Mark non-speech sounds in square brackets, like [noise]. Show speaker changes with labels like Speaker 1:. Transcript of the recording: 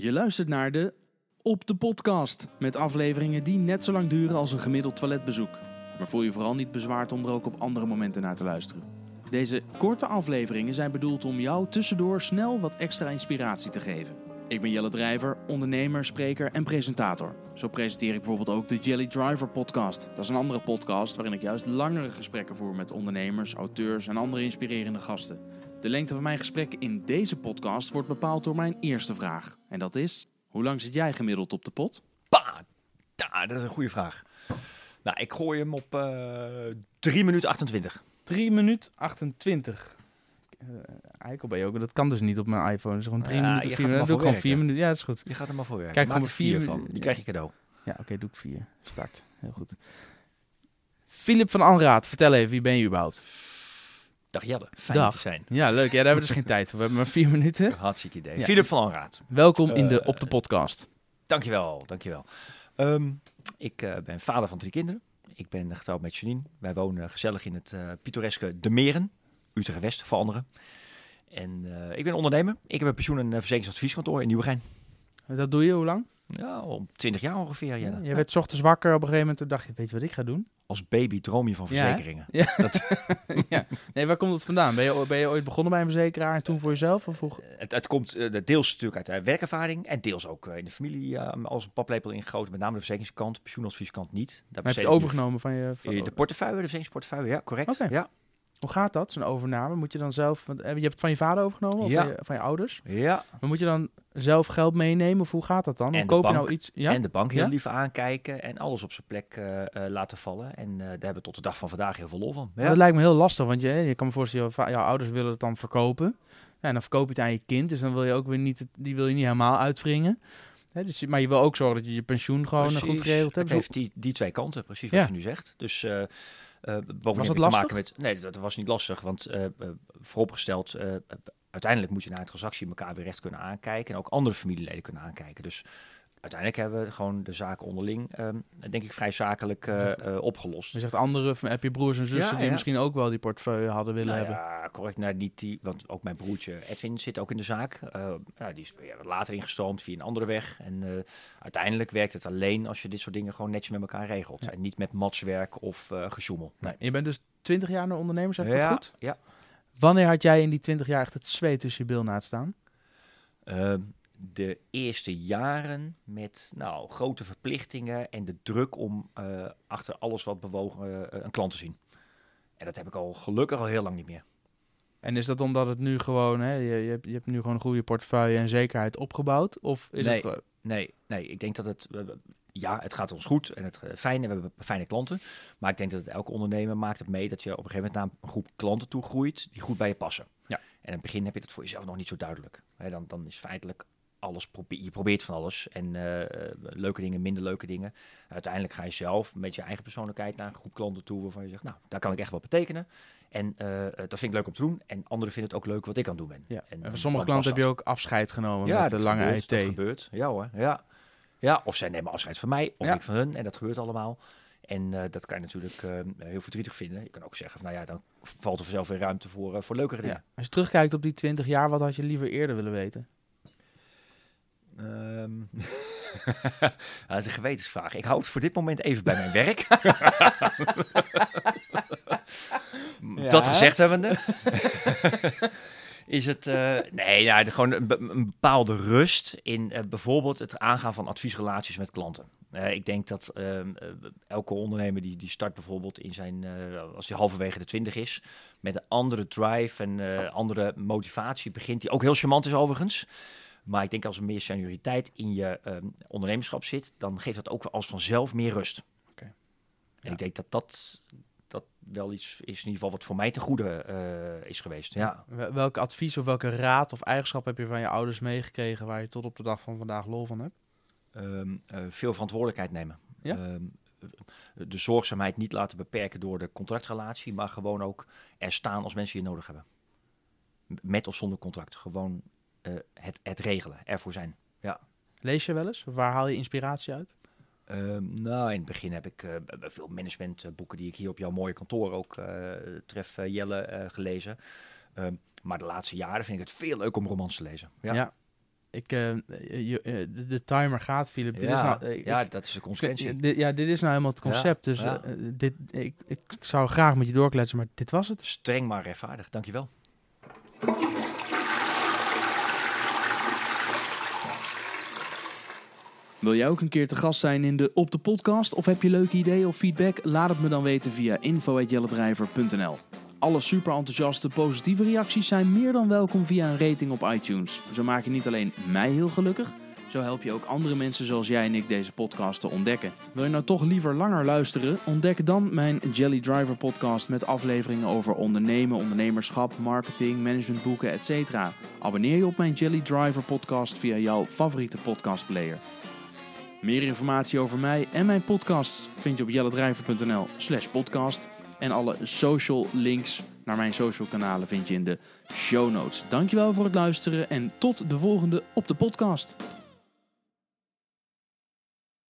Speaker 1: Je luistert naar de Op de Podcast. Met afleveringen die net zo lang duren als een gemiddeld toiletbezoek. Maar voel je vooral niet bezwaard om er ook op andere momenten naar te luisteren. Deze korte afleveringen zijn bedoeld om jou tussendoor snel wat extra inspiratie te geven. Ik ben Jelle Drijver, ondernemer, spreker en presentator. Zo presenteer ik bijvoorbeeld ook de Jelly Driver podcast. Dat is een andere podcast waarin ik juist langere gesprekken voer met ondernemers, auteurs en andere inspirerende gasten. De lengte van mijn gesprek in deze podcast wordt bepaald door mijn eerste vraag. En dat is, hoe lang zit jij gemiddeld op de pot?
Speaker 2: Pa, da, dat is een goede vraag. Nou, ik gooi hem op eh 3 minuten 28.
Speaker 1: 3 minuut 28. Eh eikel ben je ook. Dat kan dus niet op mijn iPhone. Dus gewoon 3
Speaker 2: Ja,
Speaker 1: minuten,
Speaker 2: je
Speaker 1: 4
Speaker 2: gaat er
Speaker 1: minuten.
Speaker 2: maar
Speaker 1: Doe ik gewoon 4
Speaker 2: werken.
Speaker 1: minuten. Ja, dat is goed.
Speaker 2: Je gaat er maar voor werken.
Speaker 1: Kijk,
Speaker 2: Maak
Speaker 1: gewoon
Speaker 2: er
Speaker 1: vier
Speaker 2: vier
Speaker 1: minuten.
Speaker 2: van. Die krijg je cadeau.
Speaker 1: Ja, oké, doe ik 4. Start. Heel goed. Philip van Anraat, vertel even, wie ben je überhaupt?
Speaker 2: Dag Jelle, fijn
Speaker 1: Dag.
Speaker 2: te zijn.
Speaker 1: Ja, leuk. Ja, daar hebben we dus geen tijd voor. We hebben maar 4 minuten. [laughs]
Speaker 2: Hartstikke idee.
Speaker 1: Ja.
Speaker 2: Philip van Anraad.
Speaker 1: Welkom in de
Speaker 2: Eh,
Speaker 1: Op de Podcast.
Speaker 2: Dankjewel, dankjewel. Ehm ik eh, ben vader van drie kinderen. Ik ben getrouwd met Janine. Wij wonen gezellig in het eh, pittoreske De Meren, Utrecht West voor anderen. En eh, ik ben ondernemer. Ik heb een pensioen- en verzekeringsadvieskantoor in Nieuwegein.
Speaker 1: Dat doe je hoe lang?
Speaker 2: Ja, om 20 jaar ongeveer. Jelle.
Speaker 1: Je werd 's ochtends wakker op een gegeven moment. Toen dacht je, weet je wat ik ga doen?
Speaker 2: Als baby droom je van verzekeringen.
Speaker 1: Ja.
Speaker 2: Dat, [laughs]
Speaker 1: ja. Nee, waar komt het vandaan? Ben je, ben je ooit begonnen bij een verzekeraar en toen voor jezelf? Of hoe?
Speaker 2: Het, het komt eh, deels natuurlijk uit werkervaring en deels ook eh, in de familie eh, als een paplepel ingegoten. Met name de verzekeringskant, pensioenadvieskant niet. Daar
Speaker 1: heb je het overgenomen van je... van-
Speaker 2: De portefeuille, de verzekeringsportefeuille, ja, correct. Ja,
Speaker 1: Hoe gaat dat, zo'n overname? Moet je dan zelf... want, eh, Je hebt het van je vader overgenomen of
Speaker 2: Ja.
Speaker 1: van, je, van je ouders?
Speaker 2: ja.
Speaker 1: Maar moet je dan zelf geld meenemen of hoe gaat dat dan? Hoe
Speaker 2: En de
Speaker 1: koop je nou
Speaker 2: bank.
Speaker 1: iets? Ja?
Speaker 2: En de bank heel
Speaker 1: Ja?
Speaker 2: lief aankijken en alles op zijn plek eh, eh, laten vallen. En daar hebben we tot de dag van vandaag heel veel lol van. Ja.
Speaker 1: Dat lijkt me heel lastig, want je, je kan me voorstellen, jouw, jouw ouders willen het dan verkopen. Ja, en dan verkoop je het aan je kind, dus dan wil je ook weer niet, die wil je niet helemaal uitwringen. Dus, maar je wil ook zorgen dat je je pensioen gewoon goed geregeld hebt.
Speaker 2: Het heeft die, die twee kanten, precies
Speaker 1: Ja.
Speaker 2: wat je nu zegt. Dus eh eh bovendien te maken met... Nee, dat was niet lastig, want eh, vooropgesteld... uiteindelijk moet je na een transactie elkaar weer recht kunnen aankijken... en ook andere familieleden kunnen aankijken. Dus uiteindelijk hebben we gewoon de zaken onderling... eh, denk ik vrij zakelijk eh, eh, opgelost.
Speaker 1: Je zegt andere, heb je broers en zussen
Speaker 2: Ja,
Speaker 1: die
Speaker 2: ja.
Speaker 1: misschien ook wel die portefeuille hadden willen
Speaker 2: Nou
Speaker 1: hebben?
Speaker 2: ja, correct. Nou, niet die, want ook mijn broertje Edwin zit ook in de zaak. Eh, ja, die is later ingestroomd via een andere weg. En uiteindelijk werkt het alleen als je dit soort dingen gewoon netjes met elkaar regelt. En niet met matswerk of gesjoemel. Nee.
Speaker 1: Je bent dus 20 jaar een ondernemer, zeg ik dat goed?
Speaker 2: Ja.
Speaker 1: Wanneer had jij in die 20 jaar echt het zweet tussen je bil na het staan?
Speaker 2: Ehm, de eerste jaren met nou, grote verplichtingen en de druk om eh, achter alles wat bewogen eh, een klant te zien. En dat heb ik al gelukkig al heel lang niet meer.
Speaker 1: En is dat omdat het nu gewoon, hè, je, je, hebt, je hebt nu gewoon een goede portefeuille en zekerheid opgebouwd? Of is
Speaker 2: Nee.
Speaker 1: het
Speaker 2: Nee, nee, ik denk dat het. Ja, het gaat ons goed en het eh, fijn en we hebben fijne klanten. Maar ik denk dat het elke ondernemer maakt het mee dat je op een gegeven moment naar een groep klanten toe groeit die goed bij je passen.
Speaker 1: Ja.
Speaker 2: En in het begin heb je dat voor jezelf nog niet zo duidelijk. Hè, dan, dan is feitelijk alles, probe- je probeert van alles. En eh, leuke dingen, minder leuke dingen. Uiteindelijk ga je zelf met je eigen persoonlijkheid naar een groep klanten toe waarvan je zegt, nou, daar kan ik echt wat betekenen. En eh, dat vind ik leuk om te doen. En anderen vinden het ook leuk wat ik aan het doen ben.
Speaker 1: Ja.
Speaker 2: En
Speaker 1: van sommige klanten heb je ook afscheid genomen
Speaker 2: ja,
Speaker 1: met de lange
Speaker 2: gebeurt,
Speaker 1: IT.
Speaker 2: Dat gebeurt. Ja hoor. Ja. ja, of zij nemen afscheid van mij, of
Speaker 1: Ja.
Speaker 2: ik van hun. En dat gebeurt allemaal. En eh, dat kan je natuurlijk eh, heel verdrietig vinden. Je kan ook zeggen, van, nou ja, dan valt er vanzelf weer ruimte voor, eh, voor leukere dingen.
Speaker 1: Ja. Als je terugkijkt op die 20 jaar, wat had je liever eerder willen weten?
Speaker 2: Ehm, [laughs] dat is een gewetensvraag. Ik hou het voor dit moment even bij mijn werk. [laughs]
Speaker 1: Ja,
Speaker 2: dat gezegd hebbende. [laughs] is het, eh, nee, de- gewoon een, be- een bepaalde rust in eh, bijvoorbeeld het aangaan van adviesrelaties met klanten. Eh, ik denk dat ehm, eh, elke ondernemer die, die start bijvoorbeeld in zijn, als hij halverwege de twintig is, met een andere drive en andere motivatie begint, die ook heel charmant is overigens. Maar ik denk als er meer senioriteit in je ehm, ondernemerschap zit, dan geeft dat ook wel als vanzelf meer rust.
Speaker 1: Oké.
Speaker 2: En
Speaker 1: Ja.
Speaker 2: ik denk dat dat, dat wel iets is in ieder geval wat voor mij ten goede eh, is geweest. Ja.
Speaker 1: Wel- Welke advies of welke raad of eigenschap heb je van je ouders meegekregen waar je tot op de dag van vandaag lol van hebt?
Speaker 2: Ehm, eh, veel verantwoordelijkheid nemen.
Speaker 1: Ja?
Speaker 2: Ehm, de zorgzaamheid niet laten beperken door de contractrelatie, maar gewoon ook er staan als mensen je nodig hebben. Met of zonder contract. Gewoon het, het regelen, ervoor zijn. Ja.
Speaker 1: Lees je wel eens? Waar haal je inspiratie uit?
Speaker 2: Ehm, nou, in het begin heb ik eh, veel managementboeken die ik hier op jouw mooie kantoor ook eh, tref, eh, Jelle, eh, gelezen. Ehm, maar de laatste jaren vind ik het veel leuk om romans te lezen. Ja.
Speaker 1: Ja. ik, eh, je- eh, de, timer gaat, Philip. Dit is
Speaker 2: ja,
Speaker 1: nou, ik-
Speaker 2: ja, dat is de consequentie.
Speaker 1: dit- ja, dit is nou helemaal het concept. dus
Speaker 2: ja.
Speaker 1: eh, dit, ik, ik zou graag met je doorkletsen, maar dit was het.
Speaker 2: Streng maar rechtvaardig. Dankjewel.
Speaker 1: Wil jij ook een keer te gast zijn in de Op de Podcast? Of heb je leuke ideeën of feedback? Laat het me dan weten via info.jelledrijver.nl Alle super enthousiaste positieve reacties zijn meer dan welkom via een rating op iTunes. Zo maak je niet alleen mij heel gelukkig, zo help je ook andere mensen zoals jij en ik deze podcast te ontdekken. Wil je nou toch liever langer luisteren? Ontdek dan mijn Jelly Driver podcast met afleveringen over ondernemen, ondernemerschap, marketing, managementboeken, etc. Abonneer je op mijn Jelly Driver podcast via jouw favoriete podcastplayer. Meer informatie over mij en mijn podcast vind je op jellendrijver.nl slash podcast. En alle social links naar mijn social kanalen vind je in de show notes. Dankjewel voor het luisteren en tot de volgende op de podcast.